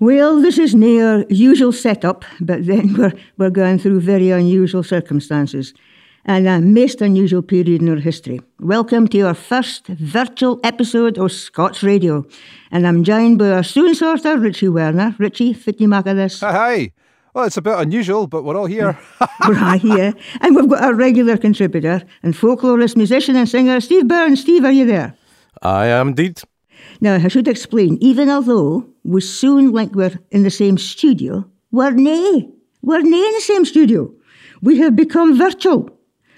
Well, this is near usual setup, but then we're, we're going through very unusual circumstances and a most unusual period in our history. Welcome to our first virtual episode of Scots Radio. And I'm joined by our student sorter, Richie Werner. Richie, fit you mark of this? Hi. Well, it's a bit unusual, but we're all here. we're all here. And we've got our regular contributor and folklorist, musician and singer, Steve Burns. Steve, are you there? I am indeed. Now, I should explain, even although we soon like we're in the same studio, we're nay. We're nay in the same studio. We have become virtual.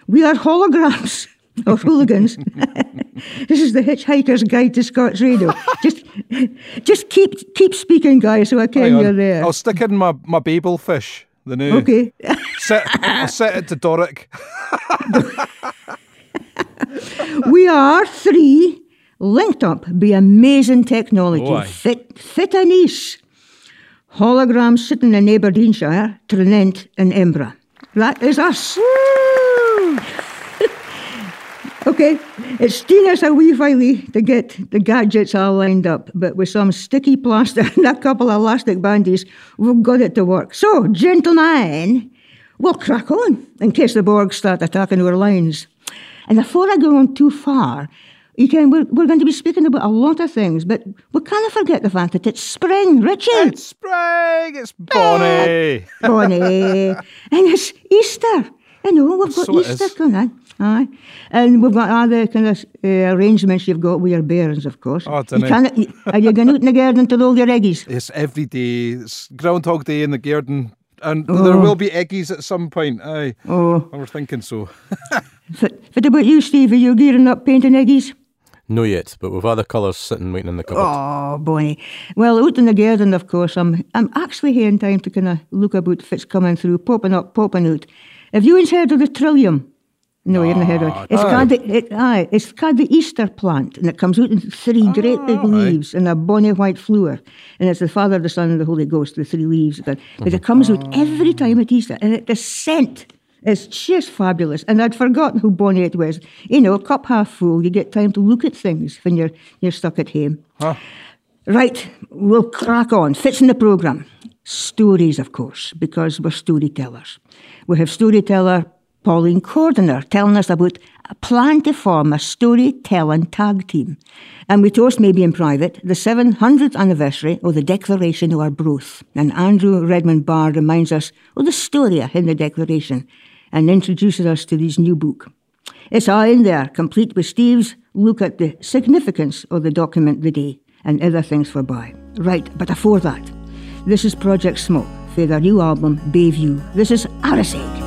We are holograms or hooligans. this is the Hitchhiker's Guide to Scots Radio. just, just keep keep speaking, guys, so I can you're there. I'll stick in my my Babel fish. The new. Okay. set, I'll set it to Doric. we are three linked up by amazing technology. Fit, fit a niche. Holograms sitting in Aberdeenshire, Tranent, and Embra. That is us. okay, it's taken us a wee while to get the gadgets all lined up, but with some sticky plaster and a couple of elastic bandies, we've got it to work. So, gentlemen, we'll crack on in case the Borg start attacking our lines. And before I go on too far, you can, we're, we're going to be speaking about a lot of things, but we can't forget the fact that it's spring, Richard. It's spring. It's Bonnie. Bonnie. and it's Easter. I know, we've got So Easter coming on. Aye. And we've got other kind of uh, arrangements you've got with your bairns, of course. Oh, you can't, you- are you going out in the garden to roll your eggies? It's every day. It's Groundhog Day in the garden. And there will be eggies at some point. Aye. Oh. I was thinking so. but, what about you, Steve? Are you gearing up painting eggies? No yet, but we've other colours sitting waiting in the cupboard. Oh, Bonnie. Well, out in the garden, of course, I'm I'm actually here in time to kind of look about if it's coming through, popping up, popping out. Have you heard of the trillium? No, you haven't heard of it. It's called the, it, aye, it's called the Easter plant, and it comes out in three great big leaves and a bonny white flower. And it's the Father, the Son, and the Holy Ghost, the three leaves. But it comes out every time at Easter, and it, the scent is just fabulous. And I'd forgotten who Bonnie it was. You know, a cup half full, you get time to look at things when you're, you're stuck at home. Right, we'll crack on. Fits in the programme. Stories, of course, because we're storytellers. We have storyteller Pauline Cordiner telling us about a plan to form a storytelling tag team. And we toast, maybe in private, the 700th anniversary of the Declaration of Arbroath. And Andrew Redmond Barr reminds us of the story in the Declaration and introduces us to his new book. It's all in there, complete with Steve's look at the significance of the document the day and other things for by. Right, but before that, this is Project Smok for their new album, Bayview. This is Arisaig.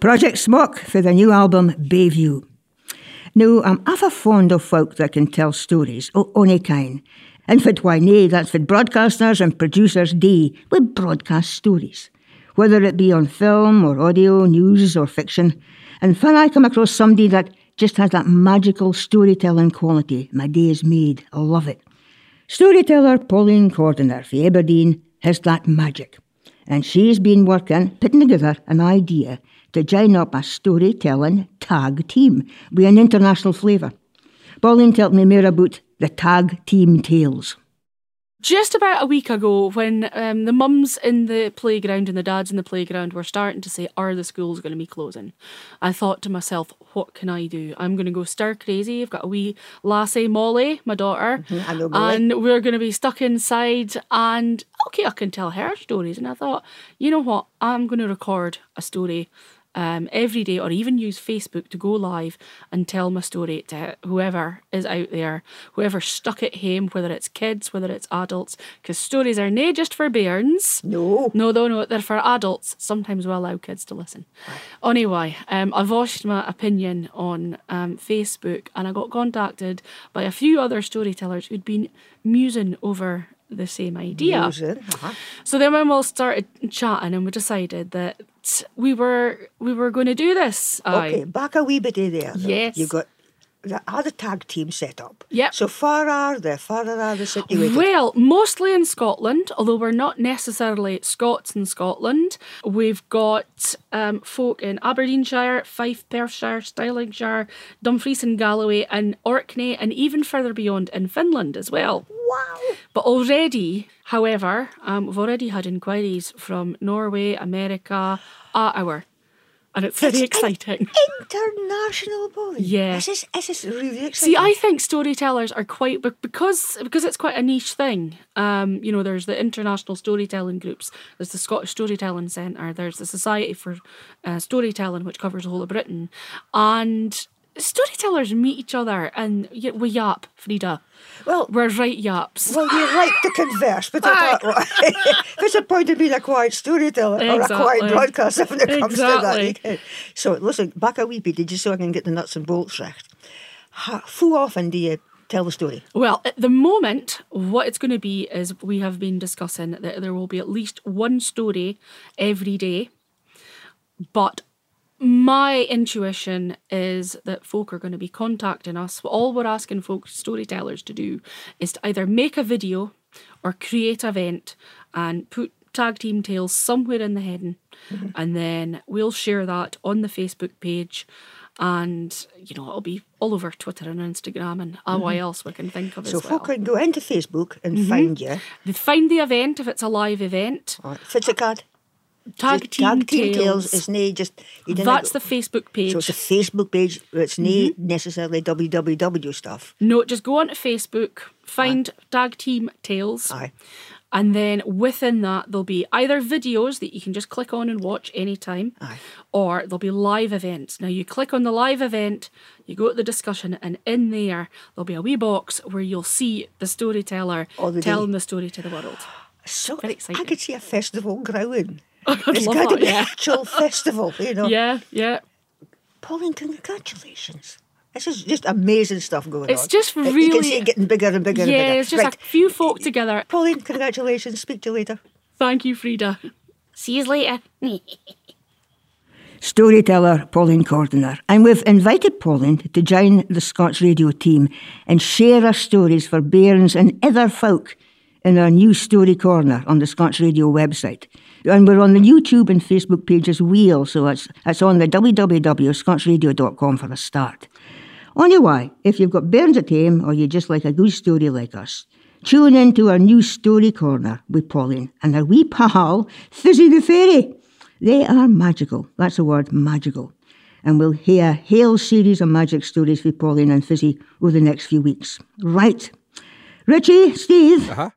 Project Smok for the new album Bayview. Now, I'm ever fond of folk that can tell stories, oh, o' ony kind. And for why nay, that's for broadcasters and producers day with broadcast stories. Whether it be on film or audio, news or fiction. And when I come across somebody that just has that magical storytelling quality, my day is made. I love it. Storyteller Pauline Cordiner for Aberdeen has that magic. And she's been working, putting together an idea to join up a storytelling tag team with an international flavour. Pauline told me more about the tag team tales. Just about a week ago, when um, the mums in the playground and the dads in the playground were starting to say, Are the schools going to be closing? I thought to myself, What can I do? I'm going to go stir crazy. I've got a wee lassie, Molly, my daughter, I know Molly. and we're going to be stuck inside. And okay, I can tell her stories. And I thought, you know what? I'm going to record a story um, every day or even use Facebook to go live and tell my story to whoever is out there, whoever's stuck at home, whether it's kids, whether it's adults, because stories are nae just for bairns. No. No, no, no, they're for adults. Sometimes we allow kids to listen. Anyway, um, I voiced my opinion on um, Facebook and I got contacted by a few other storytellers who'd been musing over the same idea. Uh-huh. So then when we all started chatting and we decided that we were we were going to do this. Okay, aye. back a wee bit there. though. Yes. You've got the other tag team set up. Yep. So far are they? Far are they situated? Well, mostly in Scotland, although we're not necessarily Scots in Scotland. We've got um, folk in Aberdeenshire, Fife, Perthshire, Stirlingshire, Dumfries and Galloway, and Orkney, and even further beyond in Finland as well. wow. But already, however, um, we've already had inquiries from Norway, America, a hour. And it's very It's in- exciting. International bowling. Yeah. This is, this is really exciting. See, I think storytellers are quite bec- because because it's quite a niche thing. Um, you know, there's the international storytelling groups. There's the Scottish Storytelling Centre. There's the Society for uh, Storytelling, which covers the whole of Britain, and storytellers meet each other and y- we yap, Frida. Well, We're right yaps. well, you like to converse, but I thought, right. There's a point of being a quiet storyteller or a quiet broadcaster when it comes to that. Exactly. you So, listen, back a wee bit, just so I can get the nuts and bolts right. How, how often do you tell the story? Well, at the moment, what it's going to be is we have been discussing that there will be at least one story every day. But my intuition is that folk are going to be contacting us. All we're asking folk storytellers to do is to either make a video or create an event and put tag team tales somewhere in the heading and then we'll share that on the Facebook page and you know it'll be all over Twitter and Instagram and uh, what else we can think of So, as well. folk can go into Facebook and find you. They find the event if it's a live event. Right. Fits a card. Tag team, Tag Team tales. Tales is nae just. That's go- the Facebook page. So it's a Facebook page. It's nae mm-hmm. necessarily www stuff. No, just go onto Facebook, find Tag Team Tales, Aye. and then within that there'll be either videos that you can just click on and watch anytime, Aye. or there'll be live events. Now you click on the live event, you go to the discussion, and in there there'll be a wee box where you'll see the storyteller the day. telling the story to the world. So Very exciting. I could see a festival growing. I'd It's love got to be yeah. an actual festival, you know. Yeah, yeah. Pauline, congratulations. This is just amazing stuff going It's on. It's just Uh, You can really- see it getting bigger and bigger and Yeah, bigger. it's just right. a few folk together. Pauline, congratulations. Speak to you later. Thank you, Frida. See you later. Storyteller Pauline Cordiner, and we've invited Pauline to join the Scots Radio team and share her stories for bairns and other folk in our new Story Corner on the Scots Radio website. And we're on the YouTube and Facebook page as well, so it's, it's on the www.scotsradio.com for a start. Anyway, if you've got bairns at home or you just like a good story like us, tune in to our new Story Corner with Pauline and her wee pal, Fizzy the Fairy. They are magical. That's the word, magical. And we'll hear a whole series of magic stories with Pauline and Fizzy over the next few weeks. Right. Richie, Steve, Uh-huh.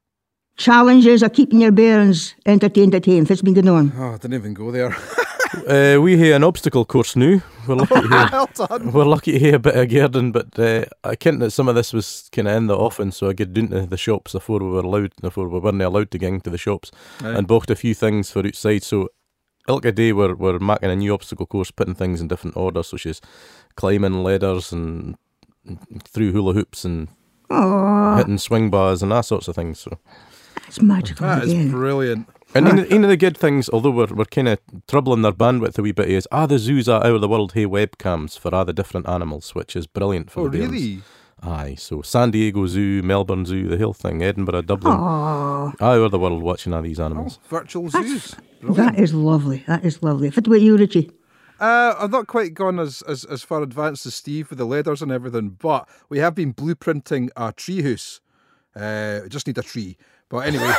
Challenges are keeping your bairns entertained at home. What's been going on? Oh, I didn't even go there. Uh, we have an obstacle course now. We're lucky to hear, well done. we're lucky to hear a bit of Gerdon, but uh, I kent that some of this was kind of in the offing, so I get down to the shops before we were allowed, before we weren't allowed to gang to the shops, Aye. and bought a few things for outside. So ilka day we're, we're making a new obstacle course, putting things in different order. So she's climbing ladders and through hula hoops and Oh, hitting swing bars and that sorts of things. So, it's magical That is again. brilliant. and one of the- one the good things, although we're we're kind of troubling their bandwidth a wee bit, is ah the zoos are out of the world hey webcams for all the different animals, which is brilliant for Oh, the bairns. really? Aye, so San Diego Zoo, Melbourne Zoo, the whole thing, Edinburgh, Dublin, Oh, all over the world watching all these animals. Virtual That's- zoos. that is lovely. That is lovely. What about you, Richie? Uh, I've not quite gone as, as, as far advanced as Steve with the leathers and everything, but we have been blueprinting a tree house. Uh, we just need a tree. But anyway.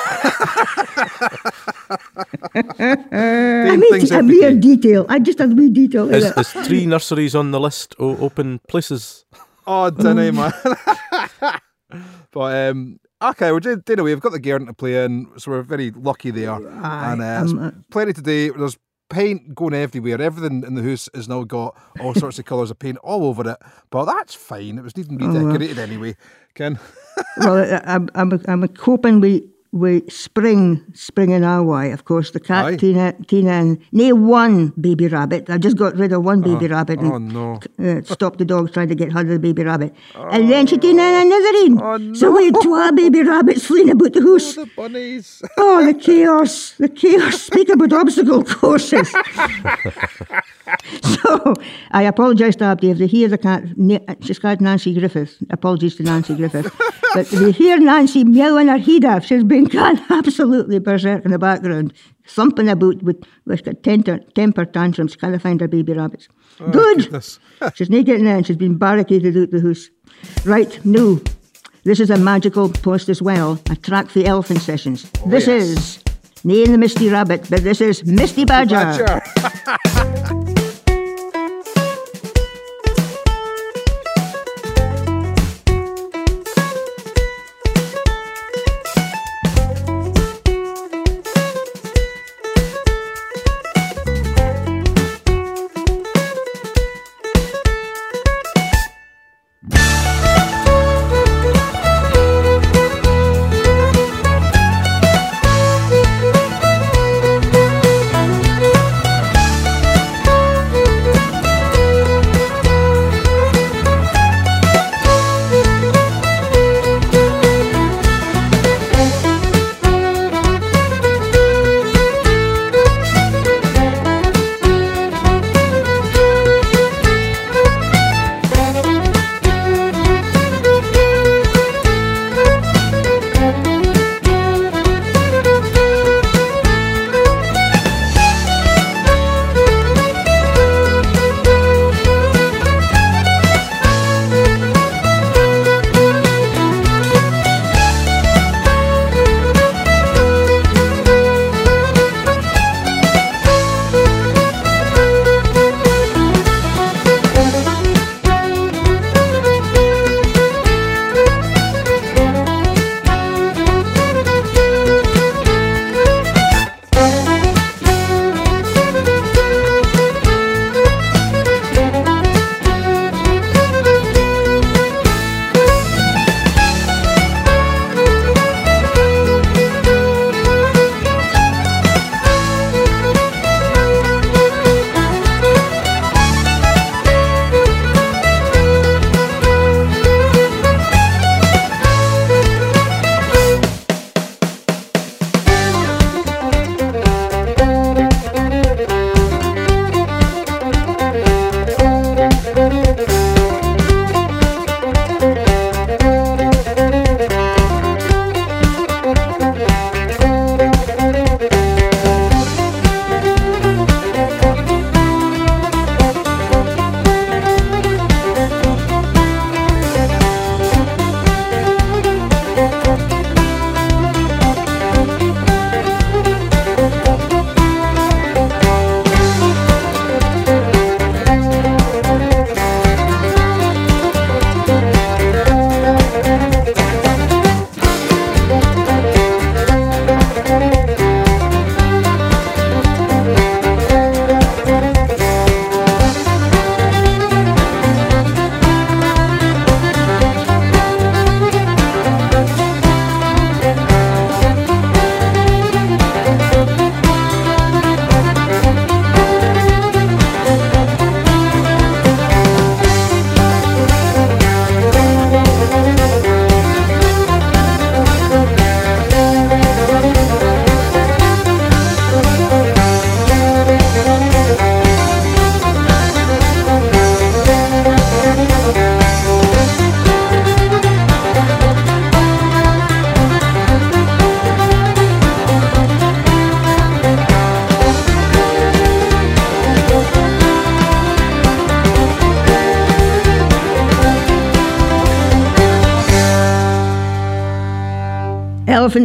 I mean, things a every mere day. detail. I just a wee detail. like Is, three nurseries on the list o- open places? Oh, dunno, man. but um, okay, we're doing, doing away. We've got the garden to play in, so we're very lucky there. Aye, and uh, um, uh, plenty today. There's paint going everywhere. Everything in the house has now got all sorts of colours of paint all over it. But that's fine. It was needing Oh, redecorated anyway. Ken. well, I'm, I'm, I'm coping with, with spring, spring in our way. Of course, the cat, Aye. Tina, Tina, and nae one baby rabbit. I just got rid of one baby rabbit and Oh no. uh, stopped the dogs trying to get hold of the baby rabbit. and then she Tina and another in. Oh, So we had two baby rabbits fleeing about the Oh, house. the bunnies. Oh, the chaos, the chaos. Speak about obstacle courses. so I apologise to Abdi if they hear the cat. She's called Nancy Griffith. Apologies to Nancy Griffith. but if they hear Nancy meowing her head off, she's been gone absolutely berserk in the background. Thumping about with, with temper, temper tantrums, trying to find her baby rabbits. Oh, Good. She's not getting in. She's been barricaded out the house. Right, no. This is a magical post as well. A track for elephant sessions. Oh, this yes. is nae the Misty Rabbit, but this is Misty Badger. Badger.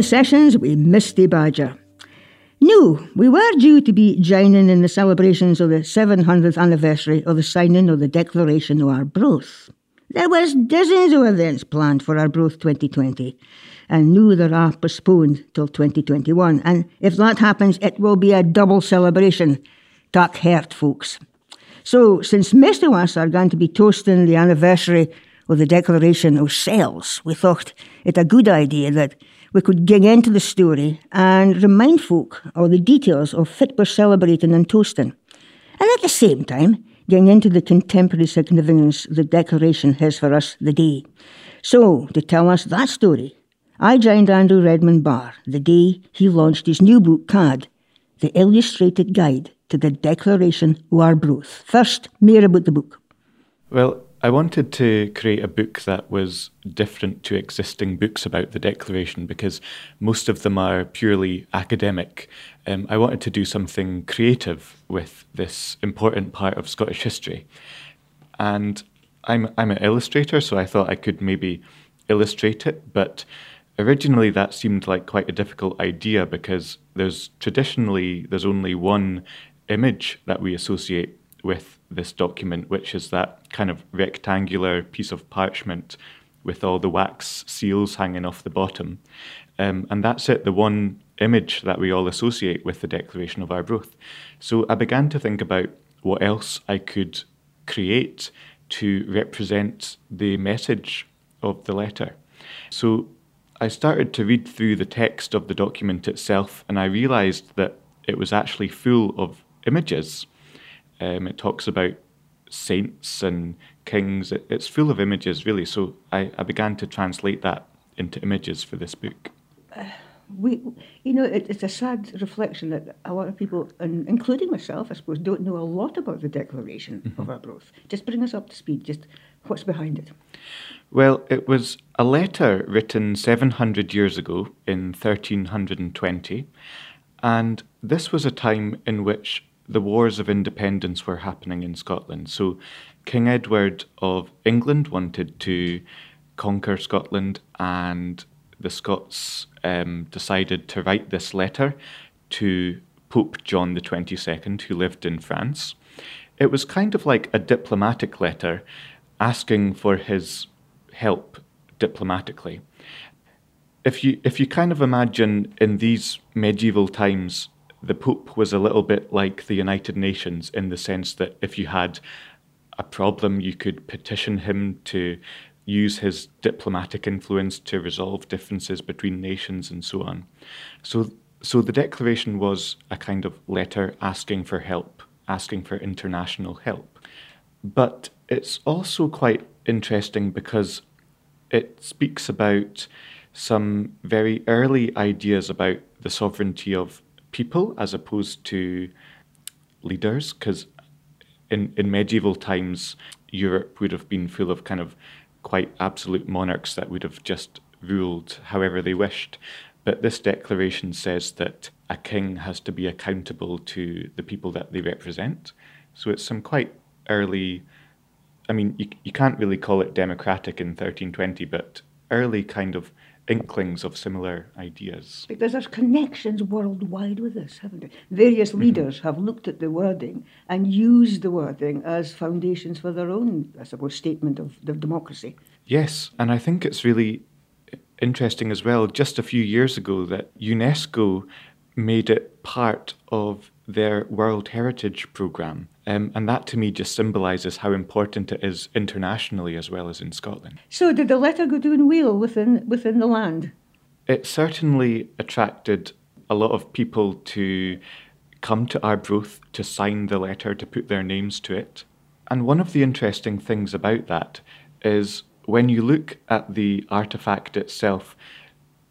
Sessions with Misty Badger. No, we were due to be joining in the celebrations of the 700th anniversary of the signing of the Declaration of Arbroath. There was dozens of events planned for Arbroath 2020, and now they are postponed till 2021. And if that happens, it will be a double celebration. Tak hurt, folks. So, since most of us are going to be toasting the anniversary of the Declaration of Cells, we thought it a good idea that we could get into the story and remind folk of the details of fit we're celebrating and toasting. And at the same time, getting into the contemporary significance the Declaration has for us the day. So, to tell us that story, I joined Andrew Redmond Barr the day he launched his new book, CAD, The Illustrated Guide to the Declaration of Arbroath. First, more about the book. Well, I wanted to create a book that was different to existing books about the Declaration because most of them are purely academic. Um, I wanted to do something creative with this important part of Scottish history. And I'm, I'm an illustrator, so I thought I could maybe illustrate it, but originally that seemed like quite a difficult idea because there's traditionally there's only one image that we associate with this document, which is that kind of rectangular piece of parchment with all the wax seals hanging off the bottom. Um, and that's it, the one image that we all associate with the Declaration of Arbroath. So I began to think about what else I could create to represent the message of the letter. So I started to read through the text of the document itself, and I realized that it was actually full of images. Um, it talks about saints and kings. It, it's full of images, really. So I, I began to translate that into images for this book. Uh, we, you know, it, it's a sad reflection that a lot of people, and including myself, I suppose, don't know a lot about the Declaration mm-hmm. of Arbroath. Just bring us up to speed. Just what's behind it? Well, it was a letter written 700 years ago in 1320, and this was a time in which the wars of independence were happening in Scotland. So King Edward of England wanted to conquer Scotland, and the Scots um, decided to write this letter to Pope John the 22nd, who lived in France. It was kind of like a diplomatic letter asking for his help diplomatically. If you if you kind of imagine in these medieval times the Pope was a little bit like the United Nations in the sense that if you had a problem, you could petition him to use his diplomatic influence to resolve differences between nations and so on. So, so the declaration was a kind of letter asking for help, asking for international help. But it's also quite interesting because it speaks about some very early ideas about the sovereignty of people as opposed to leaders because in, in medieval times Europe would have been full of kind of quite absolute monarchs that would have just ruled however they wished. But this declaration says that a king has to be accountable to the people that they represent. So it's some quite early, I mean, you, you can't really call it democratic in 1320, but early kind of inklings of similar ideas. Because there's connections worldwide with this, haven't there? Various mm-hmm. leaders have looked at the wording and used the wording as foundations for their own, I suppose, statement of the democracy. Yes, and I think it's really interesting as well, just a few years ago, that UNESCO made it part of their World Heritage Programme. Um, and that to me just symbolises how important it is internationally as well as in Scotland. So, did the letter go doing well within, within the land? It certainly attracted a lot of people to come to Arbroath to sign the letter, to put their names to it. And one of the interesting things about that is when you look at the artifact itself,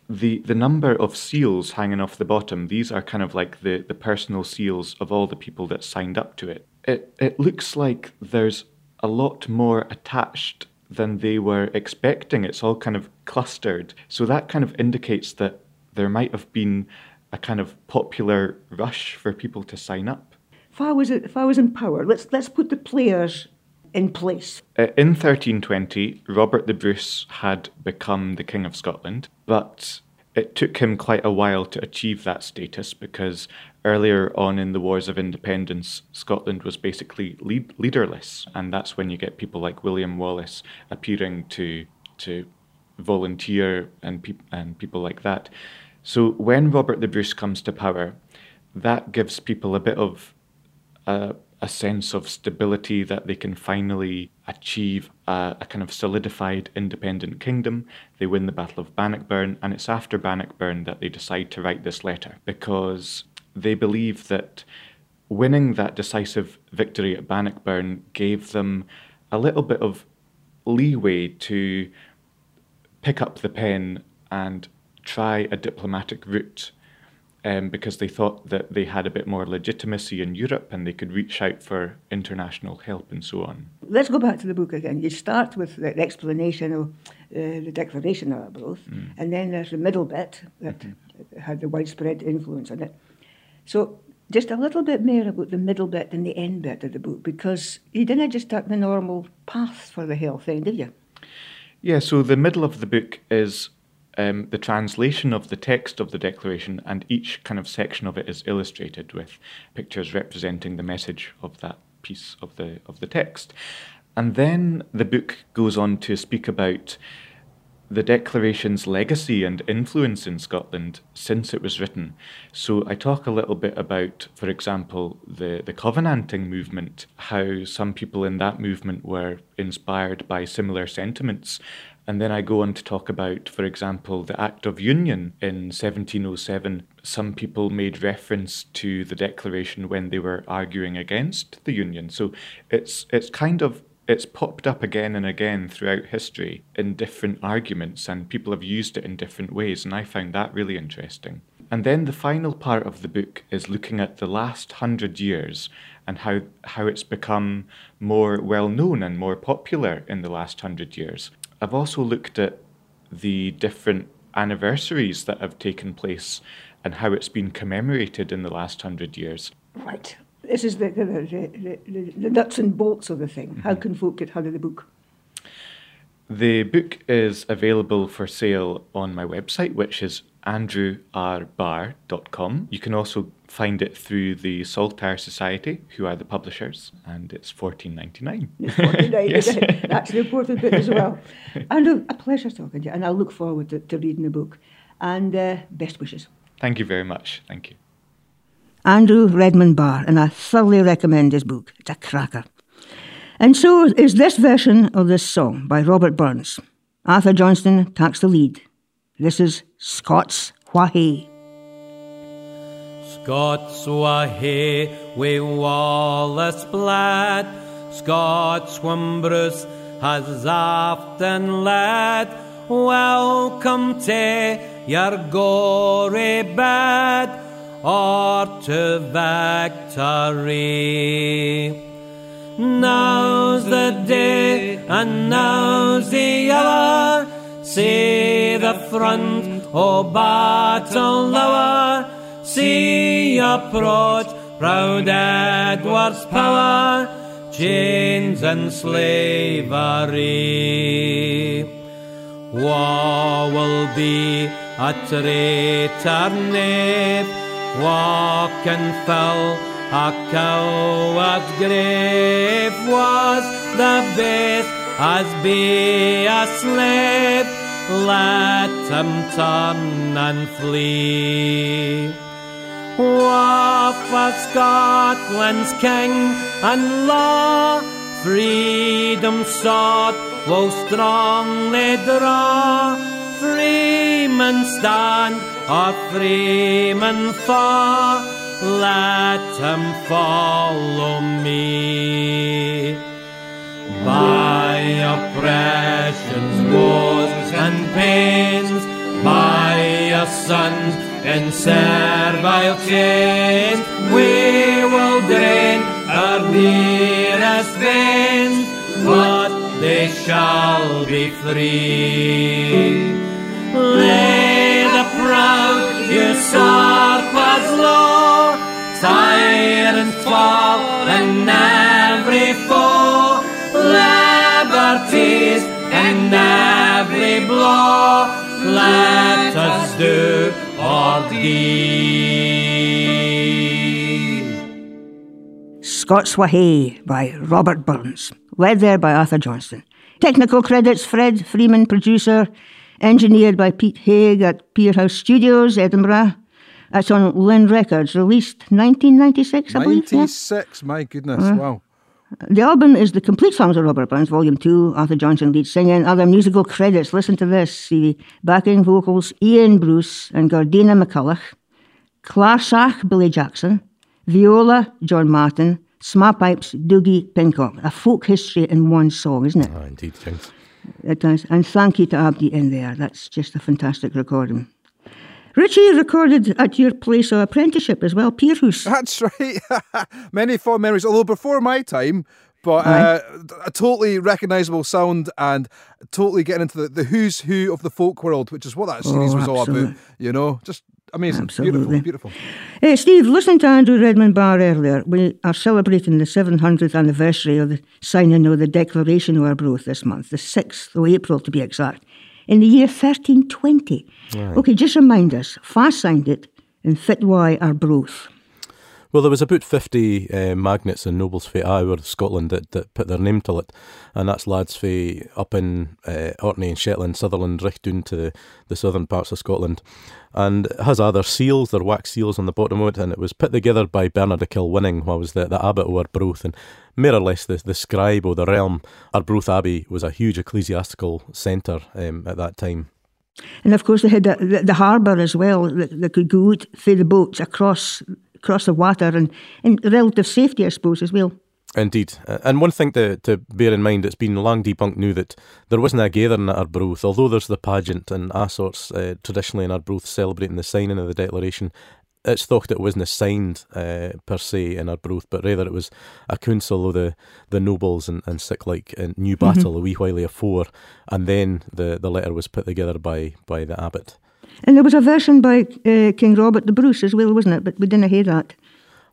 the the number of seals hanging off the bottom these are kind of like the the personal seals of all the people that signed up to it it it looks like there's a lot more attached than they were expecting. It's all kind of clustered. So that kind of indicates that there might have been a kind of popular rush for people to sign up. If i was if i was in power let's let's put the players in place. Uh, in 1320, Robert the Bruce had become the King of Scotland, but it took him quite a while to achieve that status because earlier on in the Wars of Independence, Scotland was basically lead- leaderless, and that's when you get people like William Wallace appearing to to volunteer and pe- and people like that. So when Robert the Bruce comes to power, that gives people a bit of a, a sense of stability that they can finally achieve a, a, kind of solidified independent kingdom. They win the Battle of Bannockburn, and it's after Bannockburn that they decide to write this letter because they believe that winning that decisive victory at Bannockburn gave them a little bit of leeway to pick up the pen and try a diplomatic route um, because they thought that they had a bit more legitimacy in Europe and they could reach out for international help and so on. Let's go back to the book again. You start with the explanation of uh, the Declaration of Arbroath, mm. and then there's the middle bit that mm-hmm. had the widespread influence on it. So, just a little bit more about the middle bit and the end bit of the book, because you didn't just take the normal path for the whole thing, did you? Yeah, so the middle of the book is um, the translation of the text of the Declaration, and each kind of section of it is illustrated with pictures representing the message of that piece of the of the text. And then the book goes on to speak about the Declaration's legacy and influence in Scotland since it was written. So I talk a little bit about, for example, the, the Covenanting movement, how some people in that movement were inspired by similar sentiments. And then I go on to talk about, for example, the Act of Union in 1707. Some people made reference to the Declaration when they were arguing against the Union. So it's it's kind of it's popped up again and again throughout history in different arguments, and people have used it in different ways, and I found that really interesting. And then the final part of the book is looking at the last hundred years and how, how it's become more well known and more popular in the last hundred years. I've also looked at the different anniversaries that have taken place and how it's been commemorated in the last hundred years. Right. This is the, the, the, the, the nuts and bolts of the thing. Mm-hmm. How can folk get hold of the book? The book is available for sale on my website, which is andrewrbarr.com. You can also find it through the Saltire Society, who are the publishers, and it's fourteen ninety nine. It's fourteen ninety nine. That's the important bit as well. Andrew, a pleasure talking to you, and I look forward to, to reading the book. And uh, best wishes. Thank you very much. Thank you. Andrew Redmond Barr, and I thoroughly recommend his book. It's a cracker. And so is this version of this song by Robert Burns. Arthur Johnstone takes the lead. This is Scots Wha Hae. Scots Wha Hae, we Wallace bled. Scots Bruce has often led. Welcome to your gory bed or to victory. Now's the day and now's the hour. See the front of battle lower. See approach proud Edward's power. Chains and slavery. War will be a traitor knave walk and fell. A coward's grave was the best as be a slave. Let him turn and flee. War for Scotland's king and law, freedom sought will strongly draw. Freemen stand a freeman far, let him follow me. By oppressions, wars, and pains, by your sons in servile chains, we will drain our dearest veins, but they shall be free. Lay the proud usurpers low, tyrants fall and every foe, liberties and every blow. Let us do Scots Wha Hae by Robert Burns, led there by Arthur Johnstone. Technical credits Fred Freeman, producer, engineered by Pete Haig at Pierhouse Studios, Edinburgh. That's on Linn Records, released 1996, I believe. yeah? 96, my goodness, Uh-huh. wow. The album is the complete songs of Robert Burns, Volume 2, Arthur Johnstone lead singing. Other musical credits, listen to this. The backing vocals, Ian Bruce and Gordeanna McCulloch. Clarsach, Billy Jackson. Viola, John Martin. Sma pipes, Dougie Pincock. A folk history in one song, isn't it? Ah, indeed, James. It does. And thank you to Abdi in there. That's just a fantastic recording. Richie recorded at your place of apprenticeship as well, Pierhouse. That's right. Many fond memories, although before my time, but uh, a totally recognisable sound and totally getting into the, the who's who of the folk world, which is what that series Oh, was all about. You know, just amazing. Absolutely. Beautiful, beautiful. Hey, Steve, listening to Andrew Redmond Barr earlier, we are celebrating the 700th anniversary of the signing of the Declaration of Arbroath this month, the 6th of April to be exact, in the year 1320. Okay, just remind us, Fast signed it in Fitwy, Arbroath. Well, there was about 50 uh, magnates and nobles from Iowa, Scotland, that, that put their name to it. And that's lads from up in uh, Orkney and Shetland, Sutherland, right to the, the southern parts of Scotland. And it has other seals, they're wax seals on the bottom of it, and it was put together by Bernard of Kilwinning, who was the, the abbot of Arbroath, and more or less the, the scribe of the realm. Arbroath Abbey was a huge ecclesiastical centre um, at that time. And of course, they had the, the, the harbour as well, that they could go out through the boats across across the water and in relative safety, I suppose, as well. Indeed. And one thing to, to bear in mind, it's been long debunked now that there wasn't a gathering at Arbroath, although there's the pageant and a sorts uh, traditionally in Arbroath celebrating the signing of the Declaration. It's thought it wasn't signed uh, per se in Arbroath, but rather it was a council of the, the nobles and, and sick like in Newbattle a wee while afore, and then the, the letter was put together by, by the abbot. And there was a version by uh, King Robert the Bruce as well, wasn't it? But we didn't hear that.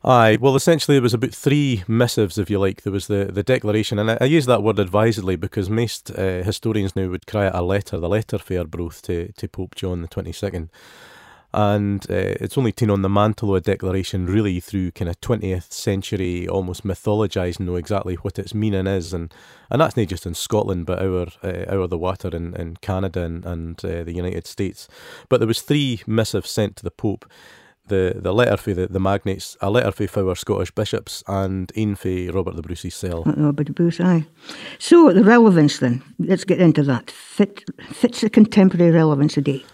Aye, well, essentially, there was about three missives, if you like. There was the, the declaration, and I, I use that word advisedly because most uh, historians now would cry it a letter, the letter for Arbroath to, to Pope John the 22nd. And uh, it's only taken on the mantle of a declaration really through kind of 20th century, almost mythologising know exactly what its meaning is. And, and that's not just in Scotland, but our, uh, our the water in, in Canada and, and uh, the United States. But there was three missives sent to the Pope the, the letter for the, the magnates, a letter for our Scottish bishops, and one for Robert the Bruce's cell. Robert the Bruce, aye. So the relevance then, let's get into that. Fit, fits the contemporary relevance today.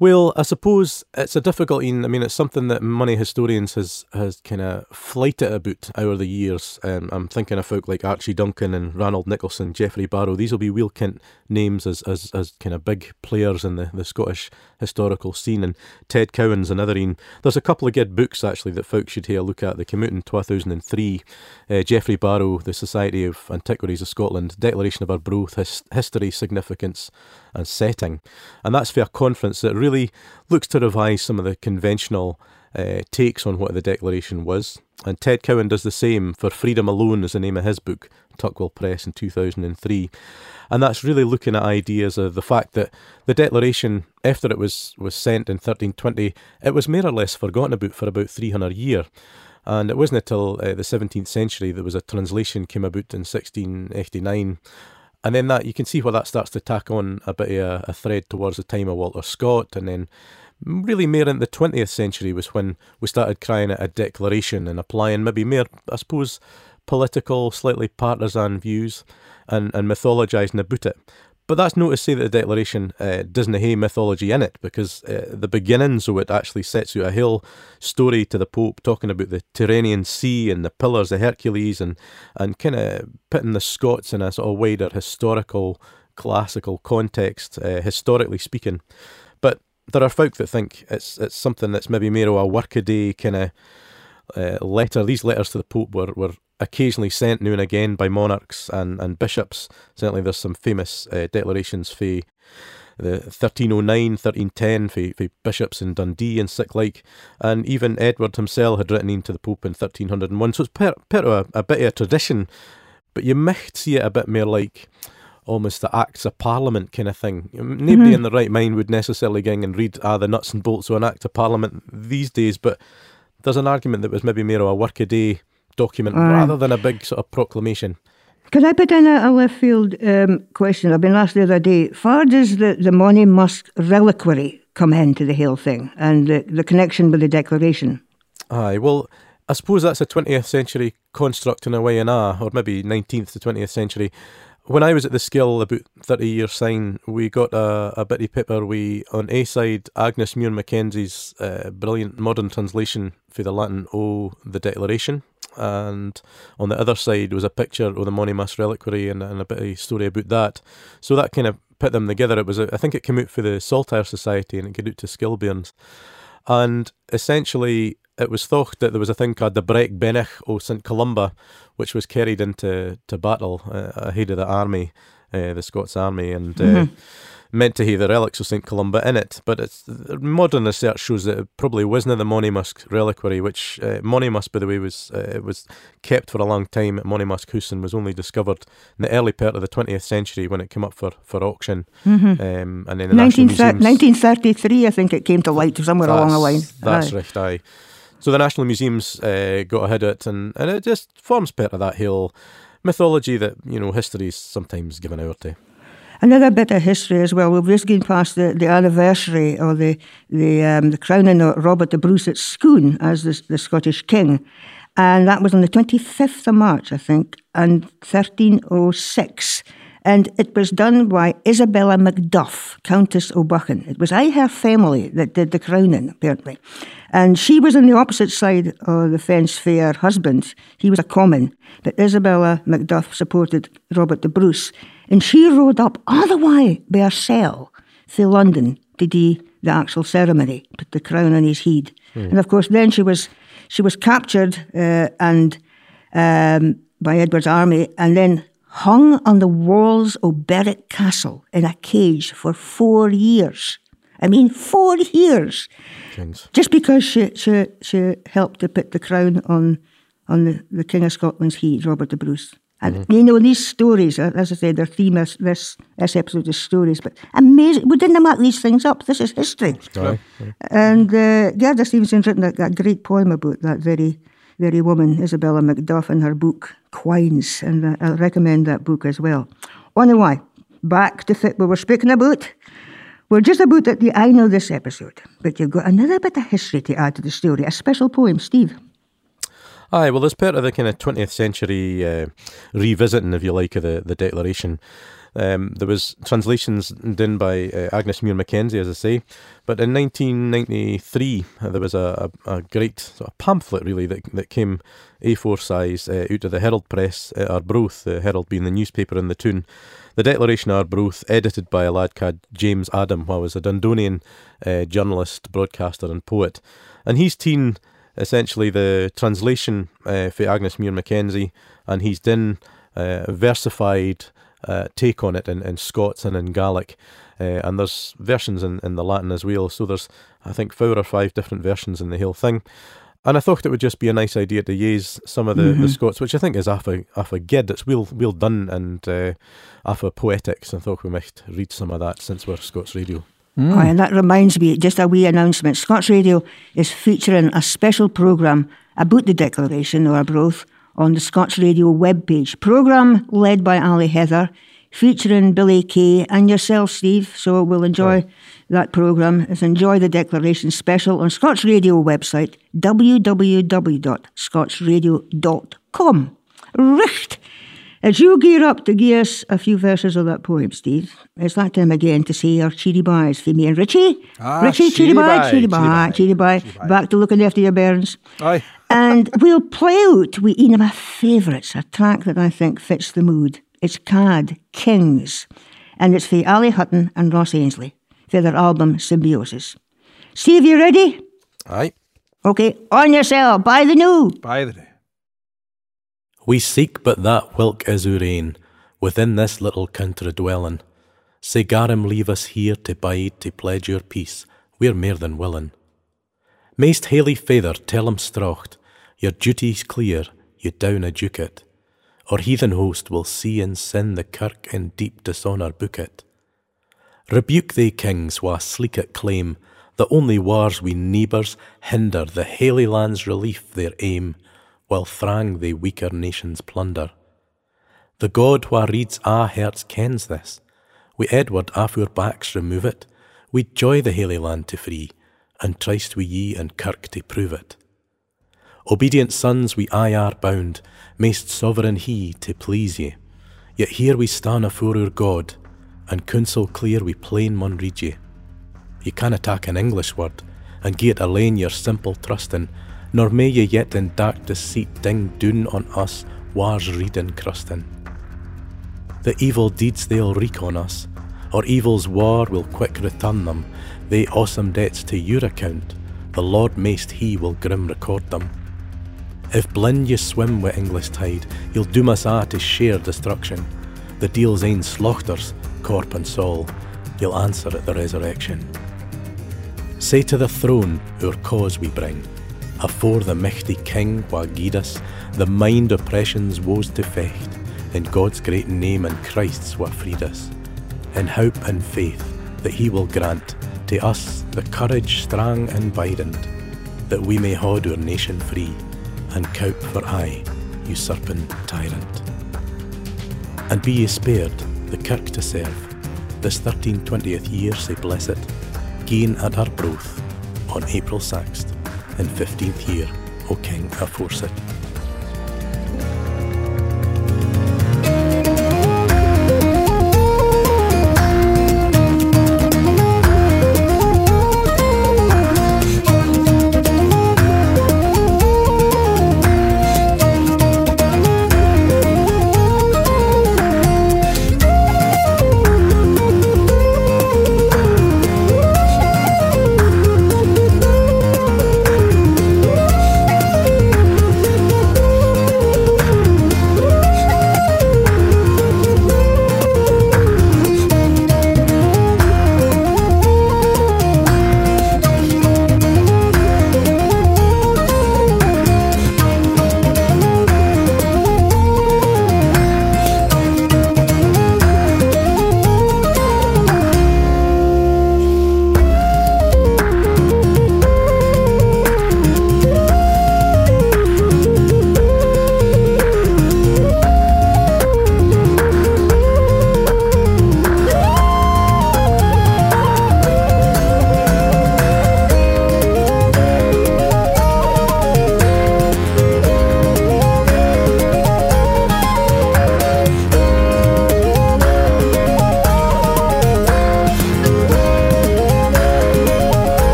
Well, I suppose it's a difficult one. I mean, it's something that money historians has has kind of flighted about over the years. Um, I'm thinking of folk like Archie Duncan and Ranald Nicholson, Geoffrey Barrow. These will be weel kent names as as, as kind of big players in the, the Scottish historical scene. And Ted Cowan's another one. There's a couple of good books actually that folk should have a look at. They came in 2003. Uh, Geoffrey Barrow, The Society of Antiquaries of Scotland, Declaration of Arbroath, His- History, Significance and Setting. And that's for a conference that really looks to revise some of the conventional uh, takes on what the Declaration was. And Ted Cowan does the same for Freedom Alone, is the name of his book, Tuckwell Press in 2003. And that's really looking at ideas of the fact that the Declaration, after it was, was sent in 1320, it was more or less forgotten about for about 300 years. And it wasn't until uh, the 17th century there was a translation came about in 1689. And then that you can see where that starts to tack on a bit of a, a thread towards the time of Walter Scott, and then really more in the 20th century was when we started crying at a declaration and applying maybe more, I suppose, political, slightly partisan views and, and mythologising about it. But that's not to say that the Declaration uh, doesn't have mythology in it, because uh, the beginnings of it actually sets out a whole story to the Pope talking about the Tyrrhenian Sea and the Pillars of Hercules and, and kind of putting the Scots in a sort of wider historical, classical context, uh, historically speaking. But there are folk that think it's it's something that's maybe more of a workaday kind of uh, letter. These letters to the Pope were, were occasionally sent now and again by monarchs and, and bishops. Certainly, there's some famous uh, declarations for the 1309, 1310 for, for bishops in Dundee and sick like, and even Edward himself had written into the Pope in 1301. So it's part of a, a bit of a tradition, but you might see it a bit more like almost the Acts of Parliament kind of thing. Nobody in the right mind would necessarily go and read ah the nuts and bolts of an Act of Parliament these days, but there's an argument that was maybe more of a workaday document rather than a big sort of proclamation. Could I put in a, a left field um, question? I've been asked the other day. Far does the, the Monymusk reliquary come into the whole thing and the, the connection with the Declaration? Aye, well, I suppose that's a 20th century construct in a way, and ah, or maybe 19th to 20th century. When I was at the Skill about 30 years sign, we got a, a bitty paper. We, on A side, Agnes Muir Mackenzie's uh, brilliant modern translation for the Latin O, the Declaration. And on the other side was a picture of the Monymusk reliquary and, and a bit of a story about that. So that kind of put them together. It was, a, I think it came out for the Saltire Society and it came out to Skillbairns. And essentially, it was thought that there was a thing called the Brecbennoch o St Columba, which was carried into to battle uh, ahead of the army, uh, the Scots army, and uh, meant to have the relics of St Columba in it. But it's modern research shows that it probably wasn't the Monymusk reliquary, which uh, Monymusk, by the way, was uh, was kept for a long time at Monymusk House and was only discovered in the early part of the 20th century when it came up for, for auction. Um, and then the National Museums 1933, I think it came to light somewhere along the line. that's Aye. right, aye. So the National Museums uh, got ahead of it, and, and it just forms part of that whole mythology that you know history is sometimes given over to. Another bit of history as well. We've just gone past the, the anniversary of the the um, the crowning of Robert the Bruce at Scone as the, the Scottish king, and that was on the twenty fifth of March, I think, and thirteen oh six. And it was done by Isabella Macduff, Countess O'Buchan. It was I her family that did the crowning, apparently. And she was on the opposite side of the fence for her husband. He was a Comyn. But Isabella Macduff supported Robert the Bruce. And she rode up all the way by herself to London to do the actual ceremony, put the crown on his head. And of course, then she was she was captured uh, and um, by Edward's army, and then hung on the walls of Berwick Castle in a cage for four years. I mean, four years, Kings. just because she she, she helped to put the crown on on the, the King of Scotland's head, Robert the Bruce. And you know these stories, uh, as I said, their theme is this this episode is stories, but amazing. We didn't make these things up. This is history. And uh, Gerda Stevenson's written a, a great poem about that very, very woman, Isabella Macduff, in her book Quines, and uh, I recommend that book as well. Anyway, back to what we were speaking about. We're just about at the end of this episode, but you've got another bit of history to add to the story, a special poem, Steve. Aye, well, as part of the kind of 20th century uh, revisiting, if you like, of the, the Declaration, um, there was translations done by uh, Agnes Muir Mackenzie, as I say. But in 1993, uh, there was a, a, a great sort of pamphlet, really, that, that came A4 size uh, out of the Herald Press at Arbroath, the Herald being the newspaper in the tune. The Declaration Arbroath, edited by a lad called James Adam, who was a Dundonian uh, journalist, broadcaster, and poet. And he's teen essentially the translation uh, for Agnes Muir Mackenzie, and he's done uh, versified uh, take on it in, in Scots and in Gaelic. Uh, and there's versions in, in the Latin as well, so there's, I think, four or five different versions in the whole thing. And I thought it would just be a nice idea to use some of the, the Scots, which I think is half a, half a good. It's well, well done and uh, half a poetics. I thought we might read some of that since we're Scots Radio. Aye, and that reminds me, just a wee announcement. Scots Radio is featuring a special programme about the Declaration of Arbroath on the Scots Radio webpage. Programme led by Ali Heather, featuring Billy Kay and yourself, Steve. So we'll enjoy that programme. It's Enjoy the Declaration special on Scots Radio website, www.scotsradio.com. Right. As you gear up to give us a few verses of that poem, Steve, it's that time again to say our cheery byes for me and Richie. Ah, Richie, cheery bye, cheery bye, bye, cheery bye. cheery bye. Back to looking after your bairns. Aye. And we'll play out with one of my favourites, a track that I think fits the mood. It's Cad Kings, and it's for Ali Hutton and Ross Ainslie for their album Symbiosis. Steve, you ready? Aye. Okay, on yourself, by the new. By the day. We seek but that whilk is our ain, within this little country dwellin'. Say garum leave us here to bide to pledge your peace, we're mair than willin'. Mayst haily feather tell 'em strocht, your duty's clear, you down a ducat. or heathen host will see in sin the kirk in deep dishonour book it. Rebuke they kings wha sleek at claim, the only wars we neighbours hinder the Holy Land's relief their aim, while thrang they weaker nations plunder. The God wha reads our hearts kens this. We Edward aff our backs remove it, we joy the Holy Land to free, and trust we ye and kirk to prove it. Obedient sons we aye are bound, maist sovereign he to please ye. Yet here we stand afore our God, and counsel clear we plain mun read ye. Ye can attack an English word, and gie it alane your simple trustin', nor may ye yet in dark deceit ding doon on us wars reading crustin'. The evil deeds they'll wreak on us, or evil's war will quick return them, they awesome debts to your account, the Lord maist he will grim record them. If blind ye swim wi' English tide, ye'll doom us a' to share destruction. The deal's ain slaughters, corp and soul, ye'll answer at the resurrection. Say to the throne our cause we bring, afore the mighty King wha guide us, the mind oppression's woes to fecht, in God's great name and Christ's wha freed us, in hope and faith that He will grant to us the courage strong and bident, that we may hold our nation free and cope for aye, usurping tyrant. And be ye spared the kirk to serve, this 1320th year say blessed, gain at Arbroath on April 6th, in 15th year, O King aforesaid.